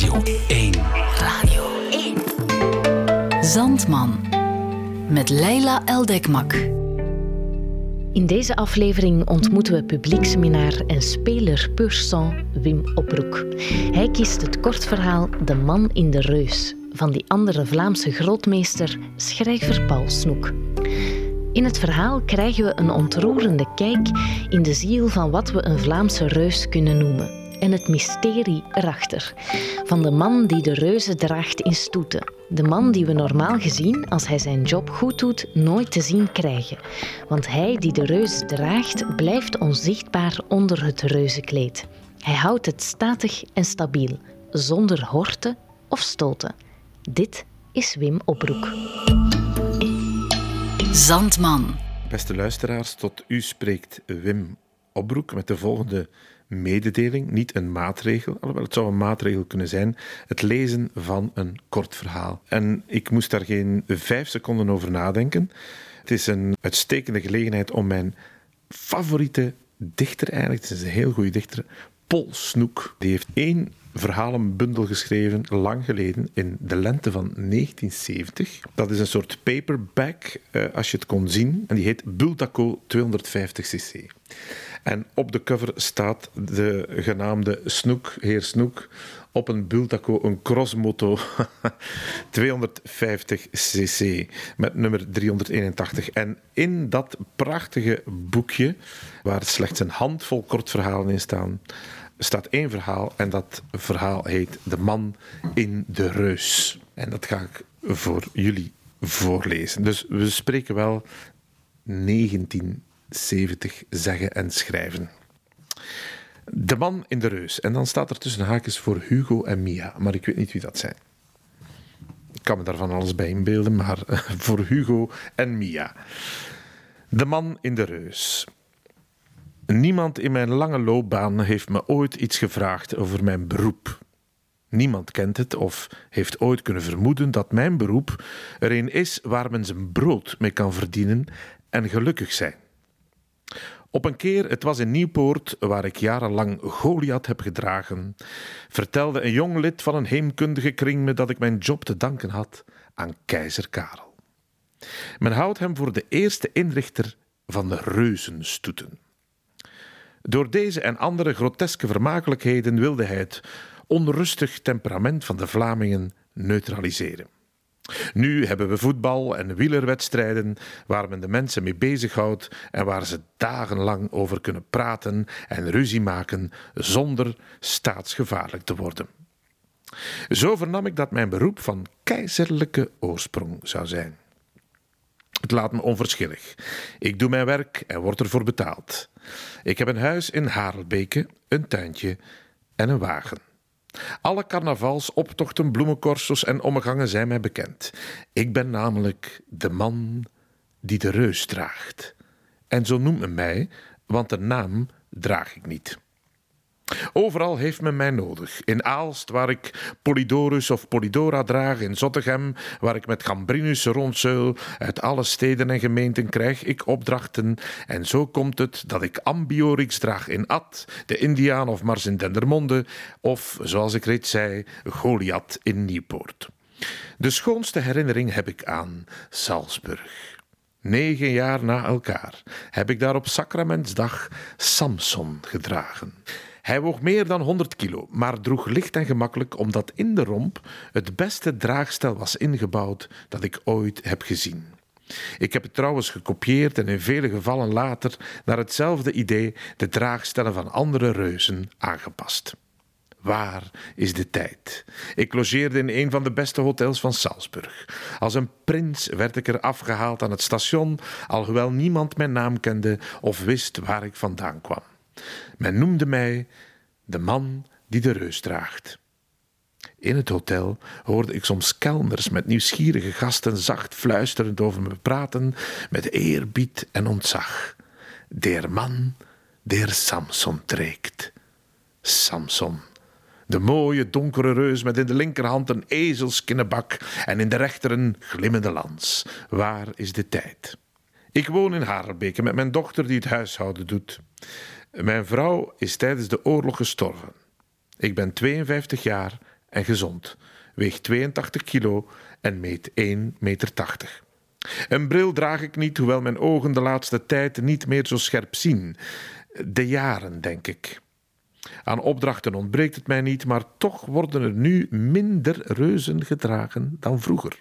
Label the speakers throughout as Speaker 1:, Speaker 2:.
Speaker 1: Radio 1.
Speaker 2: Radio 1. Zandman. Met Leila Eldekmak.
Speaker 3: In deze aflevering ontmoeten we publieksminnaar en speler pur sang Wim Opbroek. Hij kiest het kortverhaal De Man in de Reus van die andere Vlaamse grootmeester, schrijver Paul Snoek. In het verhaal krijgen we een ontroerende kijk in de ziel van wat we een Vlaamse reus kunnen noemen en het mysterie erachter. Van de man die de reuzen draagt in stoeten. De man die we normaal gezien, als hij zijn job goed doet, nooit te zien krijgen. Want hij die de reus draagt, blijft onzichtbaar onder het reuzenkleed. Hij houdt het statig en stabiel, zonder horten of stoten. Dit is Wim Opbroek.
Speaker 2: Zandman.
Speaker 4: Beste luisteraars, tot u spreekt Wim Opbroek met de volgende mededeling, niet een maatregel, alhoewel het zou een maatregel kunnen zijn, het lezen van een kort verhaal. En ik moest daar geen vijf seconden over nadenken. Het is een uitstekende gelegenheid om mijn favoriete dichter eigenlijk, het is een heel goede dichter, Paul Snoek, die heeft één verhalenbundel geschreven, lang geleden, in de lente van 1970. Dat is een soort paperback, eh, als je het kon zien. En die heet Bultaco 250cc. En op de cover staat de genaamde Snoek, heer Snoek, op een Bultaco, een crossmoto 250cc met nummer 381. En in dat prachtige boekje, waar slechts een handvol kortverhalen in staan, staat één verhaal en dat verhaal heet De man in de reus. En dat ga ik voor jullie voorlezen. Dus we spreken wel 1970 zeggen en schrijven. De man in de reus. En dan staat er tussen haakjes voor Hugo en Mia, maar ik weet niet wie dat zijn. Ik kan me daarvan alles bij inbeelden, maar voor Hugo en Mia. De man in de reus. Niemand in mijn lange loopbaan heeft me ooit iets gevraagd over mijn beroep. Niemand kent het of heeft ooit kunnen vermoeden dat mijn beroep er een is waar men zijn brood mee kan verdienen en gelukkig zijn. Op een keer, het was in Nieuwpoort, waar ik jarenlang Goliath heb gedragen, vertelde een jong lid van een heemkundige kring me dat ik mijn job te danken had aan keizer Karel. Men houdt hem voor de eerste inrichter van de reuzenstoeten. Door deze en andere groteske vermakelijkheden wilde hij het onrustig temperament van de Vlamingen neutraliseren. Nu hebben we voetbal en wielerwedstrijden waar men de mensen mee bezighoudt en waar ze dagenlang over kunnen praten en ruzie maken zonder staatsgevaarlijk te worden. Zo vernam ik dat mijn beroep van keizerlijke oorsprong zou zijn. Het laat me onverschillig. Ik doe mijn werk en word ervoor betaald. Ik heb een huis in Harelbeke, een tuintje en een wagen. Alle carnavals, optochten, bloemenkorsos en omgangen zijn mij bekend. Ik ben namelijk de man die de reus draagt. En zo noemt men mij, want de naam draag ik niet. Overal heeft men mij nodig. In Aalst, waar ik Polydorus of Polydora draag. In Zottegem, waar ik met Gambrinus rondzeul. Uit alle steden en gemeenten krijg ik opdrachten. En zo komt het dat ik Ambiorix draag in Ad, de Indiaan of Mars in Dendermonde. Of, zoals ik reeds zei, Goliath in Nieuwpoort. De schoonste herinnering heb ik aan Salzburg. Negen jaar na elkaar heb ik daar op Sacramentsdag Samson gedragen. Hij woog meer dan 100 kilo, maar droeg licht en gemakkelijk omdat in de romp het beste draagstel was ingebouwd dat ik ooit heb gezien. Ik heb het trouwens gekopieerd en in vele gevallen later naar hetzelfde idee de draagstellen van andere reuzen aangepast. Waar is de tijd? Ik logeerde in een van de beste hotels van Salzburg. Als een prins werd ik er afgehaald aan het station, alhoewel niemand mijn naam kende of wist waar ik vandaan kwam. Men noemde mij de man die de reus draagt. In het hotel hoorde ik soms kelners met nieuwsgierige gasten zacht fluisterend over me praten, met eerbied en ontzag. Der man, der Samson treekt. Samson, de mooie donkere reus met in de linkerhand een ezelskinnebak en in de rechter een glimmende lans. Waar is de tijd? Ik woon in Harelbeke met mijn dochter die het huishouden doet. Mijn vrouw is tijdens de oorlog gestorven. Ik ben 52 jaar en gezond, weegt 82 kilo en meet 1,80 meter. Een bril draag ik niet, hoewel mijn ogen de laatste tijd niet meer zo scherp zien. De jaren, denk ik. Aan opdrachten ontbreekt het mij niet, maar toch worden er nu minder reuzen gedragen dan vroeger.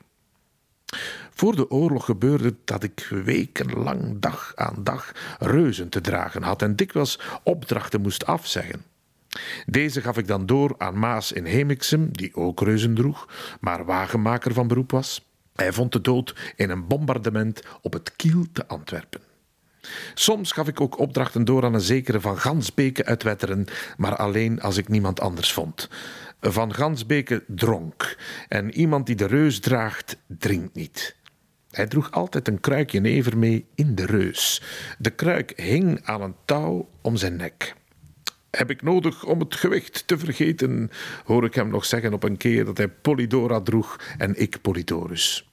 Speaker 4: Voor de oorlog gebeurde dat ik wekenlang dag aan dag reuzen te dragen had en dikwijls opdrachten moest afzeggen. Deze gaf ik dan door aan Maas in Hemixem, die ook reuzen droeg, maar wagenmaker van beroep was. Hij vond de dood in een bombardement op het Kiel te Antwerpen. Soms gaf ik ook opdrachten door aan een zekere Van Gansbeke uit Wetteren, maar alleen als ik niemand anders vond. Van Gansbeke dronk en iemand die de reus draagt, drinkt niet. Hij droeg altijd een kruikje never mee in de reus. De kruik hing aan een touw om zijn nek. Heb ik nodig om het gewicht te vergeten, hoor ik hem nog zeggen op een keer dat hij Polydora droeg en ik Polydorus.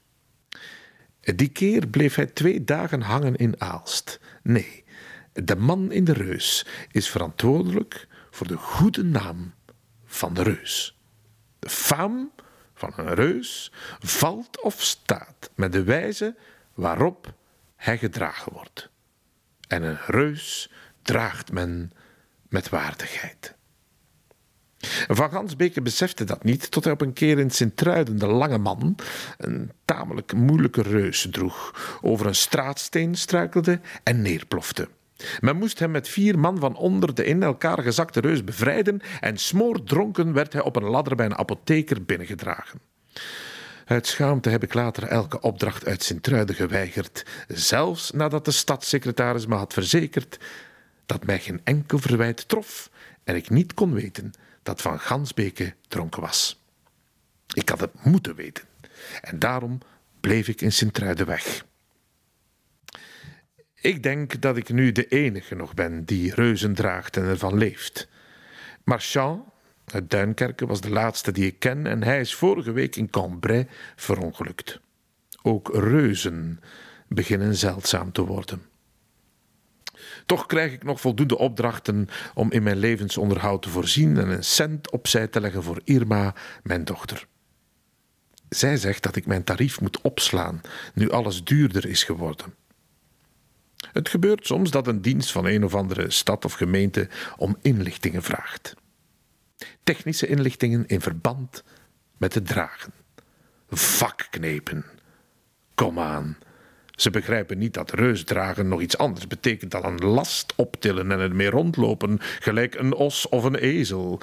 Speaker 4: Die keer bleef hij twee dagen hangen in Aalst. Nee, de man in de reus is verantwoordelijk voor de goede naam van de reus. De faam van een reus valt of staat met de wijze waarop hij gedragen wordt. En een reus draagt men met waardigheid. Van Gansbeke besefte dat niet tot hij op een keer in Sint-Truiden de lange man, een tamelijk moeilijke reus, droeg, over een straatsteen struikelde en neerplofte. Men moest hem met vier man van onder de in elkaar gezakte reus bevrijden en smoordronken werd hij op een ladder bij een apotheker binnengedragen. Uit schaamte heb ik later elke opdracht uit Sint-Truiden geweigerd, zelfs nadat de stadssecretaris me had verzekerd dat mij geen enkel verwijt trof en ik niet kon weten dat Van Gansbeke dronken was. Ik had het moeten weten en daarom bleef ik in Sint-Truiden weg. Ik denk dat ik nu de enige nog ben die reuzen draagt en ervan leeft. Marchand uit Duinkerke was de laatste die ik ken en hij is vorige week in Cambrai verongelukt. Ook reuzen beginnen zeldzaam te worden. Toch krijg ik nog voldoende opdrachten om in mijn levensonderhoud te voorzien en een cent opzij te leggen voor Irma, mijn dochter. Zij zegt dat ik mijn tarief moet opslaan nu alles duurder is geworden. Het gebeurt soms dat een dienst van een of andere stad of gemeente om inlichtingen vraagt. Technische inlichtingen in verband met het dragen. Vakknepen. Kom aan. Ze begrijpen niet dat reusdragen nog iets anders betekent dan een last optillen en ermee rondlopen, gelijk een os of een ezel.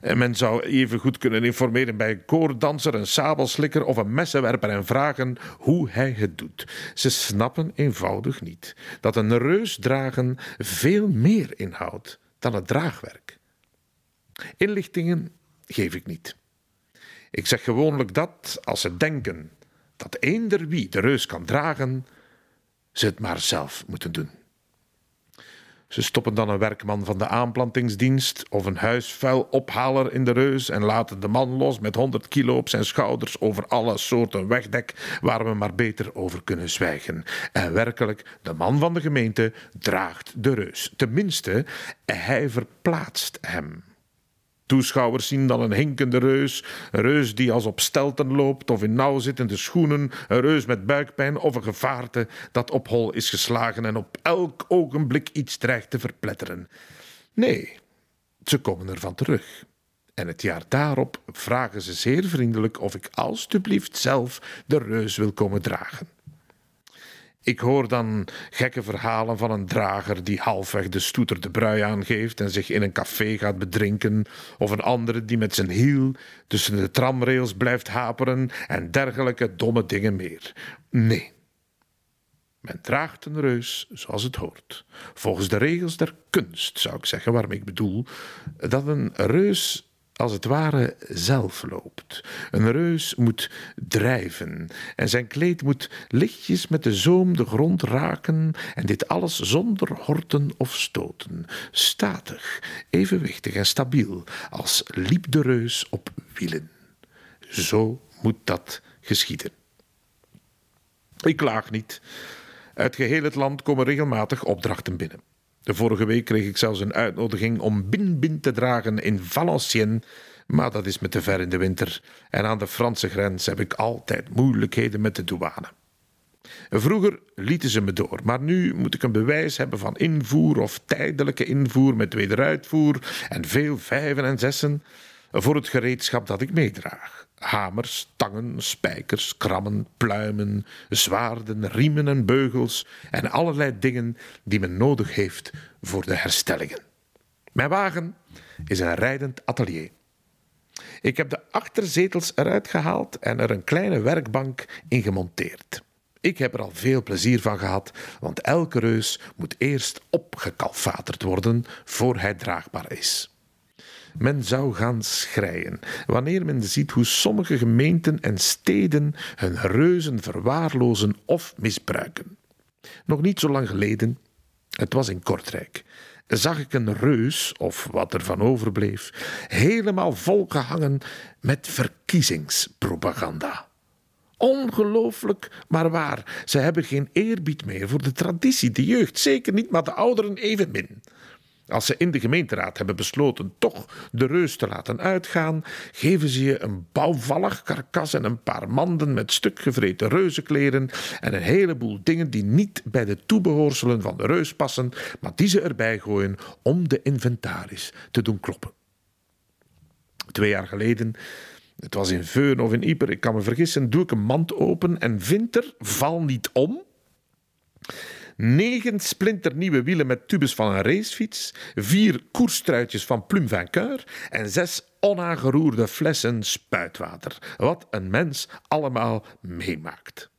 Speaker 4: En men zou even goed kunnen informeren bij een koordanser, een sabelslikker of een messenwerper en vragen hoe hij het doet. Ze snappen eenvoudig niet dat een reusdragen veel meer inhoudt dan het draagwerk. Inlichtingen geef ik niet. Ik zeg gewoonlijk dat als ze denken dat eender wie de reus kan dragen, ze het maar zelf moeten doen. Ze stoppen dan een werkman van de aanplantingsdienst of een huisvuilophaler in de reus en laten de man los met 100 kilo op zijn schouders over alle soorten wegdek waar we maar beter over kunnen zwijgen. En werkelijk, de man van de gemeente draagt de reus. Tenminste, hij verplaatst hem. Toeschouwers zien dan een hinkende reus, een reus die als op stelten loopt of in nauwzittende schoenen, een reus met buikpijn of een gevaarte dat op hol is geslagen en op elk ogenblik iets dreigt te verpletteren. Nee, ze komen ervan terug. En het jaar daarop vragen ze zeer vriendelijk of ik alstublieft zelf de reus wil komen dragen. Ik hoor dan gekke verhalen van een drager die halfweg de stoeter de brui aangeeft en zich in een café gaat bedrinken, of een andere die met zijn hiel tussen de tramrails blijft haperen en dergelijke domme dingen meer. Nee. Men draagt een reus zoals het hoort. Volgens de regels der kunst, zou ik zeggen, waarmee ik bedoel dat een reus als het ware zelf loopt. Een reus moet drijven en zijn kleed moet lichtjes met de zoom de grond raken en dit alles zonder horten of stoten. Statig, evenwichtig en stabiel, als liep de reus op wielen. Zo moet dat geschieden. Ik klaag niet. Uit geheel het land komen regelmatig opdrachten binnen. De vorige week kreeg ik zelfs een uitnodiging om bin-bin te dragen in Valenciennes, Maar dat is me te ver in de winter en aan de Franse grens heb ik altijd moeilijkheden met de douane. Vroeger lieten ze me door, maar nu moet ik een bewijs hebben van invoer of tijdelijke invoer met wederuitvoer en veel vijven en zessen voor het gereedschap dat ik meedraag. Hamers, tangen, spijkers, krammen, pluimen, zwaarden, riemen en beugels en allerlei dingen die men nodig heeft voor de herstellingen. Mijn wagen is een rijdend atelier. Ik heb de achterzetels eruit gehaald en er een kleine werkbank in gemonteerd. Ik heb er al veel plezier van gehad, want elke reus moet eerst opgekalfaterd worden voor hij draagbaar is. Men zou gaan schreien wanneer men ziet hoe sommige gemeenten en steden hun reuzen verwaarlozen of misbruiken. Nog niet zo lang geleden, het was in Kortrijk, zag ik een reus, of wat er van overbleef, helemaal volgehangen met verkiezingspropaganda. Ongelooflijk, maar waar. Ze hebben geen eerbied meer voor de traditie, de jeugd zeker niet, maar de ouderen evenmin. Als ze in de gemeenteraad hebben besloten toch de reus te laten uitgaan, geven ze je een bouwvallig karkas en een paar manden met stukgevreten reuzenkleren en een heleboel dingen die niet bij de toebehoorselen van de reus passen, maar die ze erbij gooien om de inventaris te doen kloppen. Twee jaar geleden het was in Veun of in Ieper, ik kan me vergissen, doe ik een mand open en vind er, val niet om, negen splinternieuwe wielen met tubes van een racefiets, vier koerstruitjes van Plume Vainqueur en zes onaangeroerde flessen spuitwater. Wat een mens allemaal meemaakt.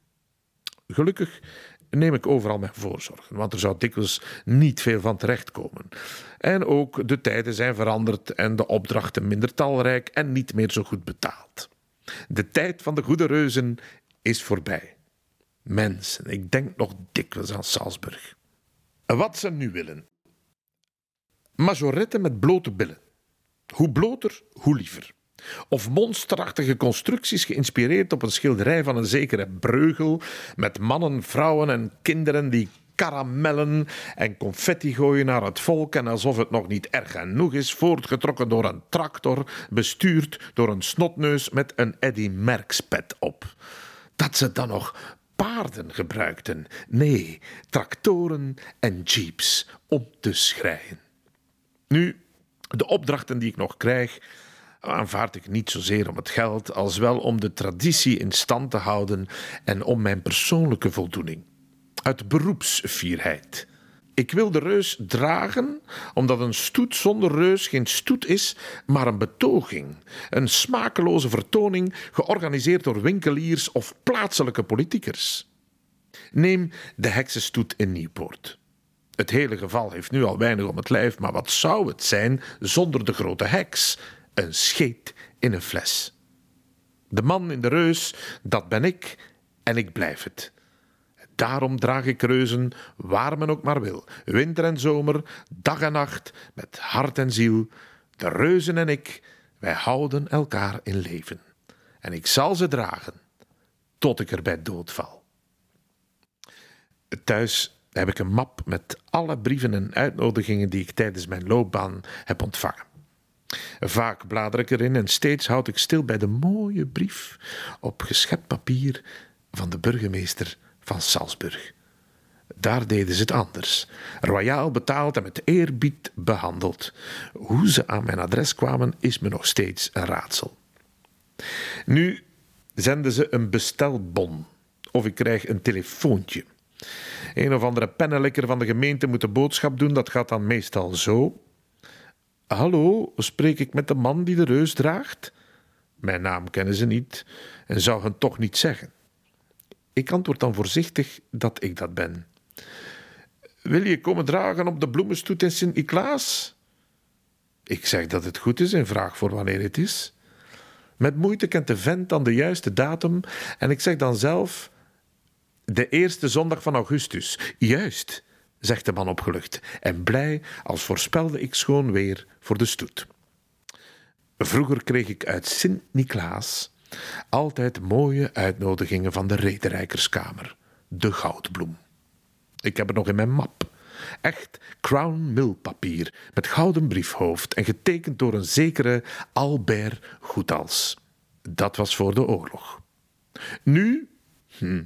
Speaker 4: Gelukkig neem ik overal mijn voorzorgen, want er zou dikwijls niet veel van terechtkomen. En ook de tijden zijn veranderd en de opdrachten minder talrijk en niet meer zo goed betaald. De tijd van de goede reuzen is voorbij. Mensen, ik denk nog dikwijls aan Salzburg. Wat ze nu willen. Majoretten met blote billen. Hoe bloter, hoe liever. Of monsterachtige constructies geïnspireerd op een schilderij van een zekere Breugel, met mannen, vrouwen en kinderen die karamellen en confetti gooien naar het volk en alsof het nog niet erg genoeg is, voortgetrokken door een tractor, bestuurd door een snotneus met een Eddie Merckx pet op. Dat ze dan nog paarden gebruikten, nee, tractoren en jeeps om te schreien. Nu, de opdrachten die ik nog krijg, aanvaard ik niet zozeer om het geld, als wel om de traditie in stand te houden en om mijn persoonlijke voldoening. Uit beroepsfierheid. Ik wil de reus dragen, omdat een stoet zonder reus geen stoet is, maar een betoging. Een smakeloze vertoning, georganiseerd door winkeliers of plaatselijke politiekers. Neem de heksenstoet in Nieuwpoort. Het hele geval heeft nu al weinig om het lijf, maar wat zou het zijn zonder de grote heks? Een scheet in een fles. De man in de reus, dat ben ik en ik blijf het. Daarom draag ik reuzen waar men ook maar wil, winter en zomer, dag en nacht, met hart en ziel. De reuzen en ik, wij houden elkaar in leven. En ik zal ze dragen, tot ik erbij doodval. Thuis heb ik een map met alle brieven en uitnodigingen die ik tijdens mijn loopbaan heb ontvangen. Vaak blader ik erin en steeds houd ik stil bij de mooie brief op geschept papier van de burgemeester van Salzburg. Daar deden ze het anders. Royaal betaald en met eerbied behandeld. Hoe ze aan mijn adres kwamen is me nog steeds een raadsel. Nu zenden ze een bestelbon of ik krijg een telefoontje. Een of andere pennenlikker van de gemeente moet de boodschap doen. Dat gaat dan meestal zo. Hallo, spreek ik met de man die de reus draagt? Mijn naam kennen ze niet en zou hen toch niet zeggen. Ik antwoord dan voorzichtig dat ik dat ben. Wil je komen dragen op de bloemenstoet in Sint-Niklaas? Ik zeg dat het goed is en vraag voor wanneer het is. Met moeite kent de vent dan de juiste datum en ik zeg dan zelf de eerste zondag van augustus. Juist, zegt de man opgelucht en blij als voorspelde ik schoon weer voor de stoet. Vroeger kreeg ik uit Sint-Niklaas altijd mooie uitnodigingen van de Rederijkerskamer, de goudbloem. Ik heb het nog in mijn map. Echt Crown Mill papier met gouden briefhoofd en getekend door een zekere Albert Goedals. Dat was voor de oorlog. Nu, hm,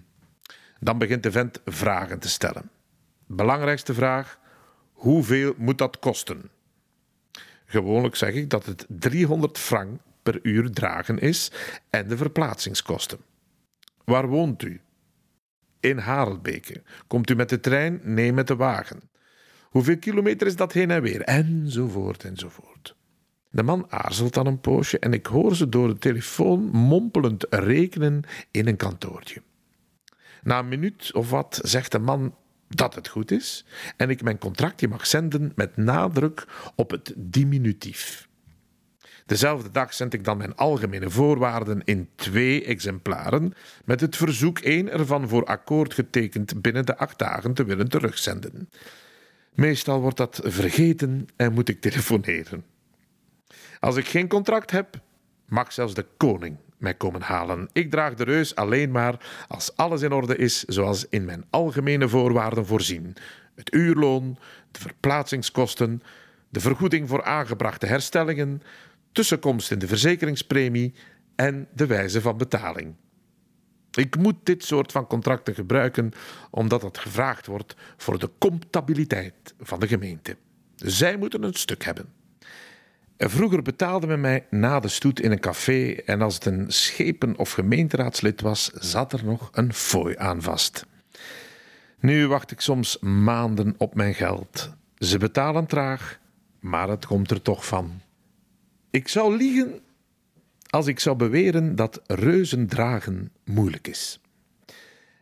Speaker 4: dan begint de vent vragen te stellen. Belangrijkste vraag: hoeveel moet dat kosten? Gewoonlijk zeg ik dat het 300 frank per uur dragen is en de verplaatsingskosten. Waar woont u? In Harelbeke. Komt u met de trein? Nee, met de wagen. Hoeveel kilometer is dat heen en weer? Enzovoort, enzovoort. De man aarzelt dan een poosje en ik hoor ze door de telefoon mompelend rekenen in een kantoortje. Na een minuut of wat zegt de man dat het goed is en ik mijn contractje mag zenden met nadruk op het diminutief. Dezelfde dag zend ik dan mijn algemene voorwaarden in twee exemplaren, met het verzoek één ervan voor akkoord getekend binnen de acht dagen te willen terugzenden. Meestal wordt dat vergeten en moet ik telefoneren. Als ik geen contract heb, mag zelfs de koning mij komen halen. Ik draag de reus alleen maar als alles in orde is, zoals in mijn algemene voorwaarden voorzien: het uurloon, de verplaatsingskosten, de vergoeding voor aangebrachte herstellingen, tussenkomst in de verzekeringspremie en de wijze van betaling. Ik moet dit soort van contracten gebruiken omdat het gevraagd wordt voor de comptabiliteit van de gemeente. Zij moeten een stuk hebben. Vroeger betaalde men mij na de stoet in een café en als het een schepen- of gemeenteraadslid was, zat er nog een fooi aan vast. Nu wacht ik soms maanden op mijn geld. Ze betalen traag, maar het komt er toch van. Ik zou liegen als ik zou beweren dat reuzen dragen moeilijk is.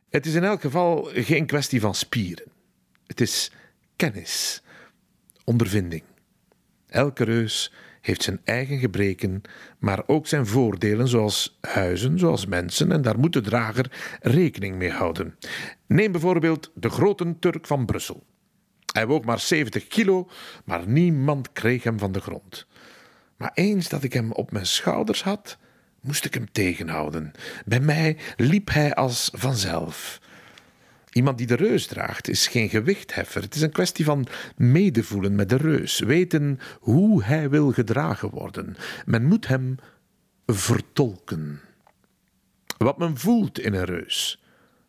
Speaker 4: Het is in elk geval geen kwestie van spieren. Het is kennis, ondervinding. Elke reus heeft zijn eigen gebreken, maar ook zijn voordelen, zoals huizen, zoals mensen, en daar moet de drager rekening mee houden. Neem bijvoorbeeld de grote Turk van Brussel. Hij woog maar 70 kilo, maar niemand kreeg hem van de grond. Maar eens dat ik hem op mijn schouders had, moest ik hem tegenhouden. Bij mij liep hij als vanzelf. Iemand die de reus draagt is geen gewichtheffer. Het is een kwestie van medevoelen met de reus, weten hoe hij wil gedragen worden. Men moet hem vertolken. Wat men voelt in een reus.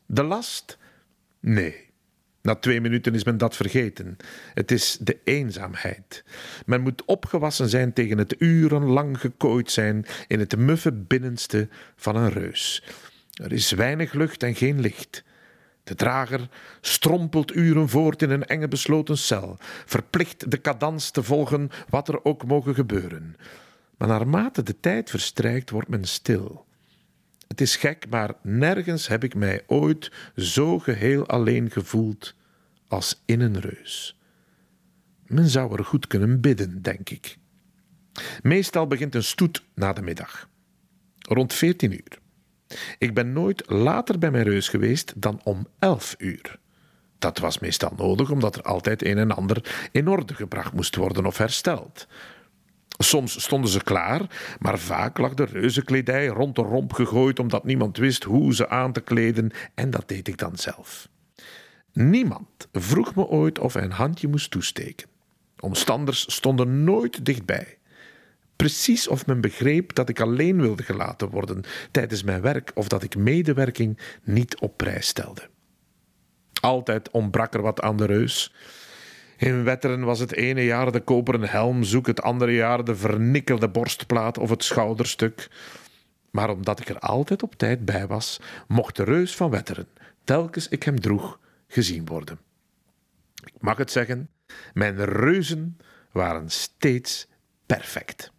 Speaker 4: De last? Nee. Na twee minuten is men dat vergeten. Het is de eenzaamheid. Men moet opgewassen zijn tegen het urenlang gekooid zijn in het muffe binnenste van een reus. Er is weinig lucht en geen licht. De drager strompelt uren voort in een enge besloten cel, verplicht de cadans te volgen, wat er ook mogen gebeuren. Maar naarmate de tijd verstrijkt, wordt men stil. Het is gek, maar nergens heb ik mij ooit zo geheel alleen gevoeld als in een reus. Men zou er goed kunnen bidden, denk ik. Meestal begint een stoet na de middag, rond veertien uur. Ik ben nooit later bij mijn reus geweest dan om elf uur. Dat was meestal nodig omdat er altijd een en ander in orde gebracht moest worden of hersteld. Soms stonden ze klaar, maar vaak lag de reuzenkledij rond de romp gegooid omdat niemand wist hoe ze aan te kleden en dat deed ik dan zelf. Niemand vroeg me ooit of hij een handje moest toesteken. Omstanders stonden nooit dichtbij. Precies of men begreep dat ik alleen wilde gelaten worden tijdens mijn werk of dat ik medewerking niet op prijs stelde. Altijd ontbrak er wat aan de reus. In Wetteren was het ene jaar de koperen helm zoek, het andere jaar de vernikkelde borstplaat of het schouderstuk. Maar omdat ik er altijd op tijd bij was, mocht de reus van Wetteren, telkens ik hem droeg, gezien worden. Ik mag het zeggen, mijn reuzen waren steeds perfect.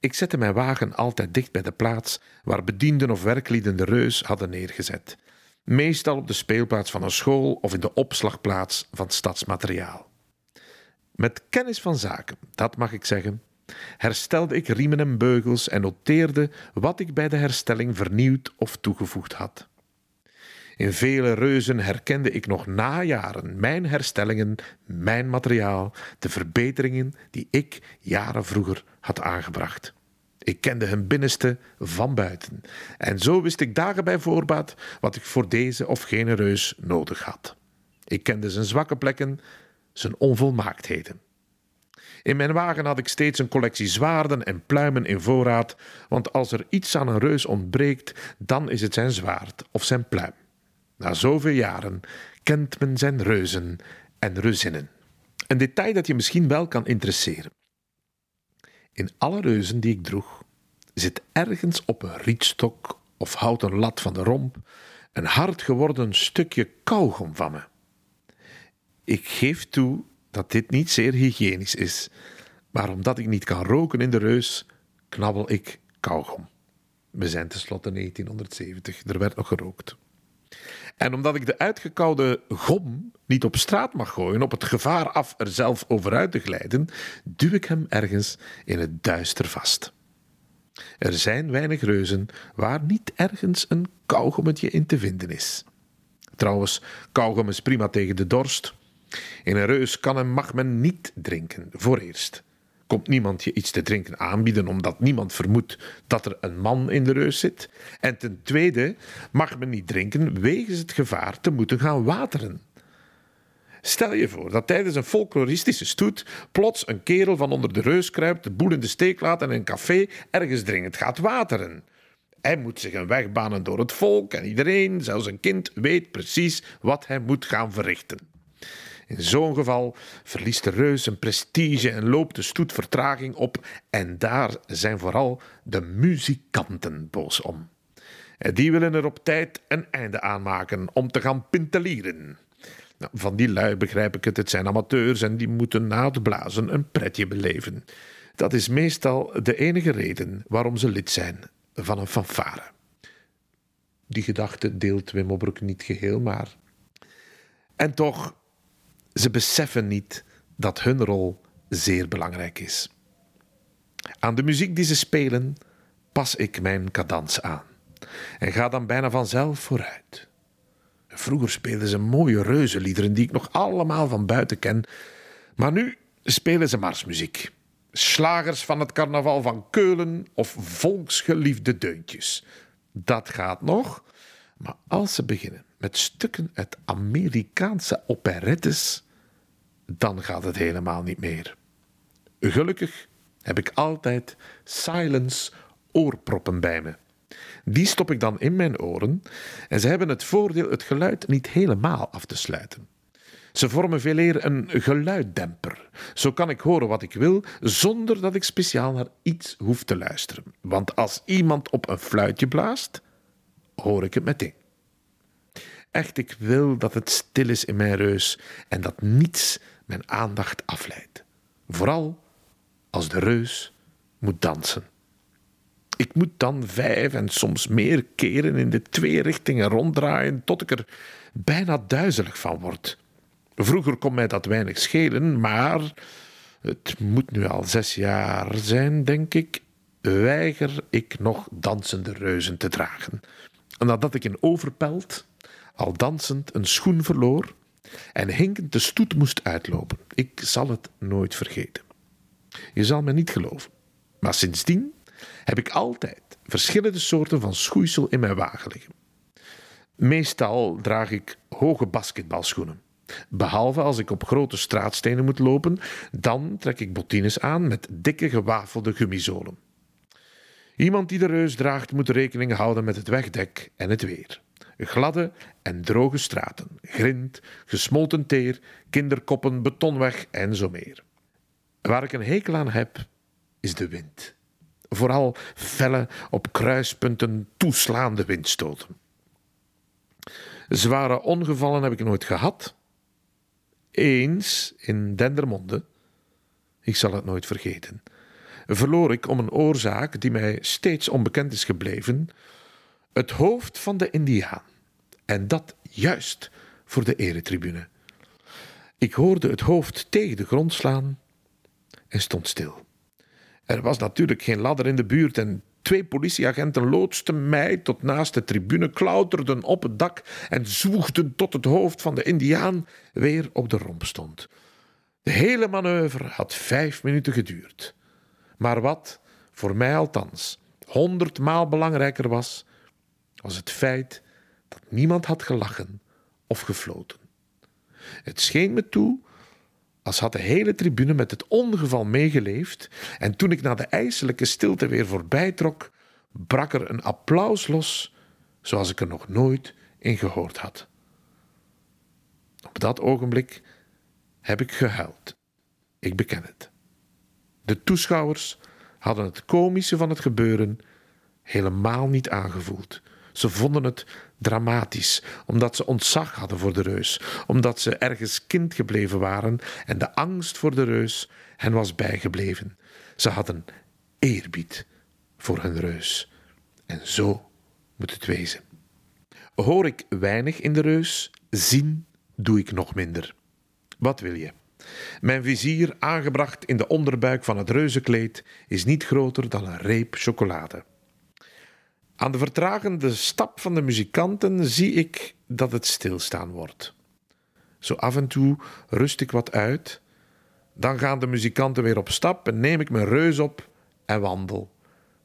Speaker 4: Ik zette mijn wagen altijd dicht bij de plaats waar bedienden of werklieden de reus hadden neergezet. Meestal op de speelplaats van een school of in de opslagplaats van stadsmateriaal. Met kennis van zaken, dat mag ik zeggen, herstelde ik riemen en beugels en noteerde wat ik bij de herstelling vernieuwd of toegevoegd had. In vele reuzen herkende ik nog na jaren mijn herstellingen, mijn materiaal, de verbeteringen die ik jaren vroeger had aangebracht. Ik kende hun binnenste van buiten. En zo wist ik dagen bij voorbaat wat ik voor deze of gene reus nodig had. Ik kende zijn zwakke plekken, zijn onvolmaaktheden. In mijn wagen had ik steeds een collectie zwaarden en pluimen in voorraad, want als er iets aan een reus ontbreekt, dan is het zijn zwaard of zijn pluim. Na zoveel jaren kent men zijn reuzen en reuzinnen. Een detail dat je misschien wel kan interesseren. In alle reuzen die ik droeg, zit ergens op een rietstok of houten lat van de romp een hard geworden stukje kauwgom van me. Ik geef toe dat dit niet zeer hygiënisch is, maar omdat ik niet kan roken in de reus, knabbel ik kauwgom. We zijn tenslotte 1970, er werd nog gerookt. En omdat ik de uitgekoude gom niet op straat mag gooien, op het gevaar af er zelf overuit te glijden, duw ik hem ergens in het duister vast. Er zijn weinig reuzen waar niet ergens een kauwgommetje in te vinden is. Trouwens, kauwgom is prima tegen de dorst. In een reus kan en mag men niet drinken, voor eerst. Komt niemand je iets te drinken aanbieden omdat niemand vermoedt dat er een man in de reus zit? En ten tweede mag men niet drinken wegens het gevaar te moeten gaan wateren. Stel je voor dat tijdens een folkloristische stoet plots een kerel van onder de reus kruipt, de boel in de steek laat en in een café ergens dringend gaat wateren. Hij moet zich een weg banen door het volk en iedereen, zelfs een kind, weet precies wat hij moet gaan verrichten. In zo'n geval verliest de reus een prestige en loopt de stoet vertraging op, en daar zijn vooral de muzikanten boos om. Die willen er op tijd een einde aan maken om te gaan pintelieren. Nou, van die lui begrijp ik het, het zijn amateurs en die moeten na het blazen een pretje beleven. Dat is meestal de enige reden waarom ze lid zijn van een fanfare. Die gedachte deelt Wim Obroek niet geheel, maar. En toch, ze beseffen niet dat hun rol zeer belangrijk is. Aan de muziek die ze spelen pas ik mijn cadans aan en ga dan bijna vanzelf vooruit. Vroeger speelden ze mooie reuzenliederen die ik nog allemaal van buiten ken, maar nu spelen ze marsmuziek. Slagers van het carnaval van Keulen of volksgeliefde deuntjes. Dat gaat nog, maar als ze beginnen met stukken uit Amerikaanse operettes, dan gaat het helemaal niet meer. Gelukkig heb ik altijd silence oorproppen bij me. Die stop ik dan in mijn oren en ze hebben het voordeel het geluid niet helemaal af te sluiten. Ze vormen veel eer een geluiddemper. Zo kan ik horen wat ik wil zonder dat ik speciaal naar iets hoef te luisteren. Want als iemand op een fluitje blaast, hoor ik het meteen. Echt, ik wil dat het stil is in mijn reus en dat niets mijn aandacht afleidt. Vooral als de reus moet dansen. Ik moet dan vijf en soms meer keren in de twee richtingen ronddraaien tot ik er bijna duizelig van word. Vroeger kon mij dat weinig schelen, maar het moet nu al zes jaar zijn, denk ik, weiger ik nog dansende reuzen te dragen. Nadat ik in Overpelt al dansend een schoen verloor en hinkend de stoet moest uitlopen. Ik zal het nooit vergeten. Je zal me niet geloven, maar sindsdien heb ik altijd verschillende soorten van schoeisel in mijn wagen liggen. Meestal draag ik hoge basketbalschoenen. Behalve als ik op grote straatstenen moet lopen, dan trek ik bottines aan met dikke gewafelde gummizolen. Iemand die de reus draagt moet rekening houden met het wegdek en het weer. Gladde en droge straten, grind, gesmolten teer, kinderkoppen, betonweg en zo meer. Waar ik een hekel aan heb, is de wind. Vooral felle, op kruispunten toeslaande windstoten. Zware ongevallen heb ik nooit gehad. Eens in Dendermonde, ik zal het nooit vergeten, verloor ik om een oorzaak die mij steeds onbekend is gebleven, het hoofd van de Indiaan. En dat juist voor de eretribune. Ik hoorde het hoofd tegen de grond slaan en stond stil. Er was natuurlijk geen ladder in de buurt en twee politieagenten loodsten mij tot naast de tribune, klauterden op het dak en zwoegden tot het hoofd van de Indiaan weer op de romp stond. De hele manoeuvre had vijf minuten geduurd. Maar wat, voor mij althans, honderdmaal belangrijker was, was het feit dat niemand had gelachen of gefloten. Het scheen me toe als had de hele tribune met het ongeval meegeleefd, en toen ik na de ijselijke stilte weer voorbij trok, brak er een applaus los, zoals ik er nog nooit in gehoord had. Op dat ogenblik heb ik gehuild. Ik beken het. De toeschouwers hadden het komische van het gebeuren helemaal niet aangevoeld. Ze vonden het dramatisch, omdat ze ontzag hadden voor de reus, omdat ze ergens kind gebleven waren en de angst voor de reus hen was bijgebleven. Ze hadden eerbied voor hun reus. En zo moet het wezen. Hoor ik weinig in de reus, zien doe ik nog minder. Wat wil je? Mijn vizier, aangebracht in de onderbuik van het reuzenkleed, is niet groter dan een reep chocolade. Aan de vertragende stap van de muzikanten zie ik dat het stilstaan wordt. Zo af en toe rust ik wat uit. Dan gaan de muzikanten weer op stap en neem ik mijn reus op en wandel.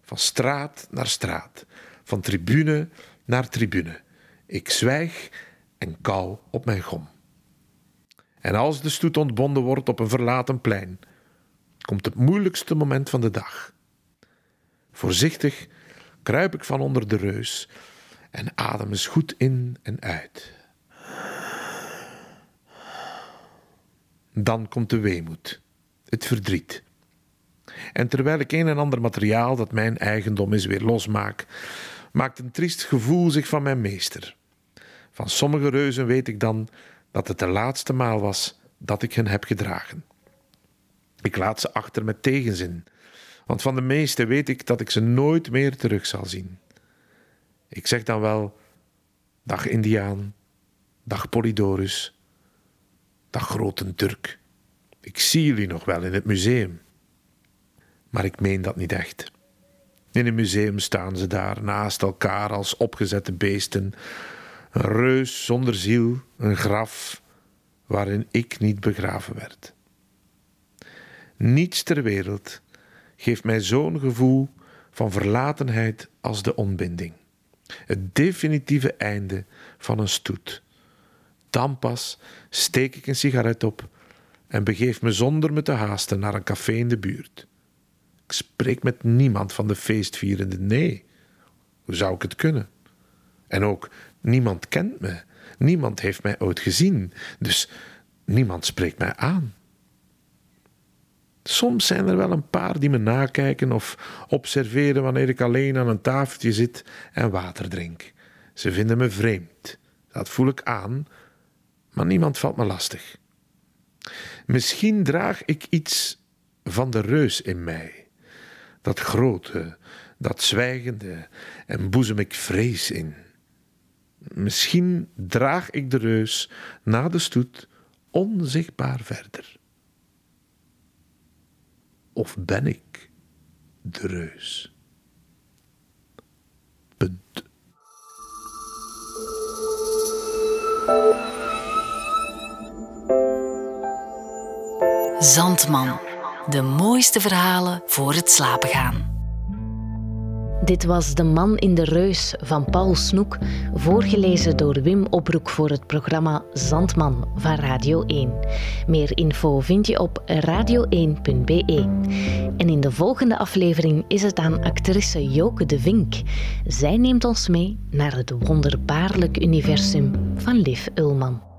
Speaker 4: Van straat naar straat, van tribune naar tribune. Ik zwijg en kou op mijn gom. En als de stoet ontbonden wordt op een verlaten plein, komt het moeilijkste moment van de dag. Voorzichtig kruip ik van onder de reus en adem eens goed in en uit. Dan komt de weemoed, het verdriet. En terwijl ik een en ander materiaal dat mijn eigendom is weer losmaak, maakt een triest gevoel zich van mijn meester. Van sommige reuzen weet ik dan dat het de laatste maal was dat ik hen heb gedragen. Ik laat ze achter met tegenzin, want van de meeste weet ik dat ik ze nooit meer terug zal zien. Ik zeg dan wel: Dag Indiaan, dag Polydorus, dag grote Turk. Ik zie jullie nog wel in het museum. Maar ik meen dat niet echt. In een museum staan ze daar naast elkaar als opgezette beesten. Een reus zonder ziel, een graf waarin ik niet begraven werd. Niets ter wereld geeft mij zo'n gevoel van verlatenheid als de ontbinding. Het definitieve einde van een stoet. Dan pas steek ik een sigaret op en begeef me zonder me te haasten naar een café in de buurt. Ik spreek met niemand van de feestvierende, nee. Hoe zou ik het kunnen? En ook niemand kent me, niemand heeft mij ooit gezien, dus niemand spreekt mij aan. Soms zijn er wel een paar die me nakijken of observeren wanneer ik alleen aan een tafeltje zit en water drink. Ze vinden me vreemd. Dat voel ik aan, maar niemand valt me lastig. Misschien draag ik iets van de reus in mij. Dat grote, dat zwijgende, en boezem ik vrees in. Misschien draag ik de reus na de stoet onzichtbaar verder. Of ben ik de reus?
Speaker 2: Zandman. De mooiste verhalen voor het slapen gaan.
Speaker 3: Dit was De Man in de Reus van Paul Snoek, voorgelezen door Wim Oproek voor het programma Zandman van Radio 1. Meer info vind je op radio1.be. En in de volgende aflevering is het aan actrice Joke de Vink. Zij neemt ons mee naar het wonderbaarlijk universum van Liv Ullman.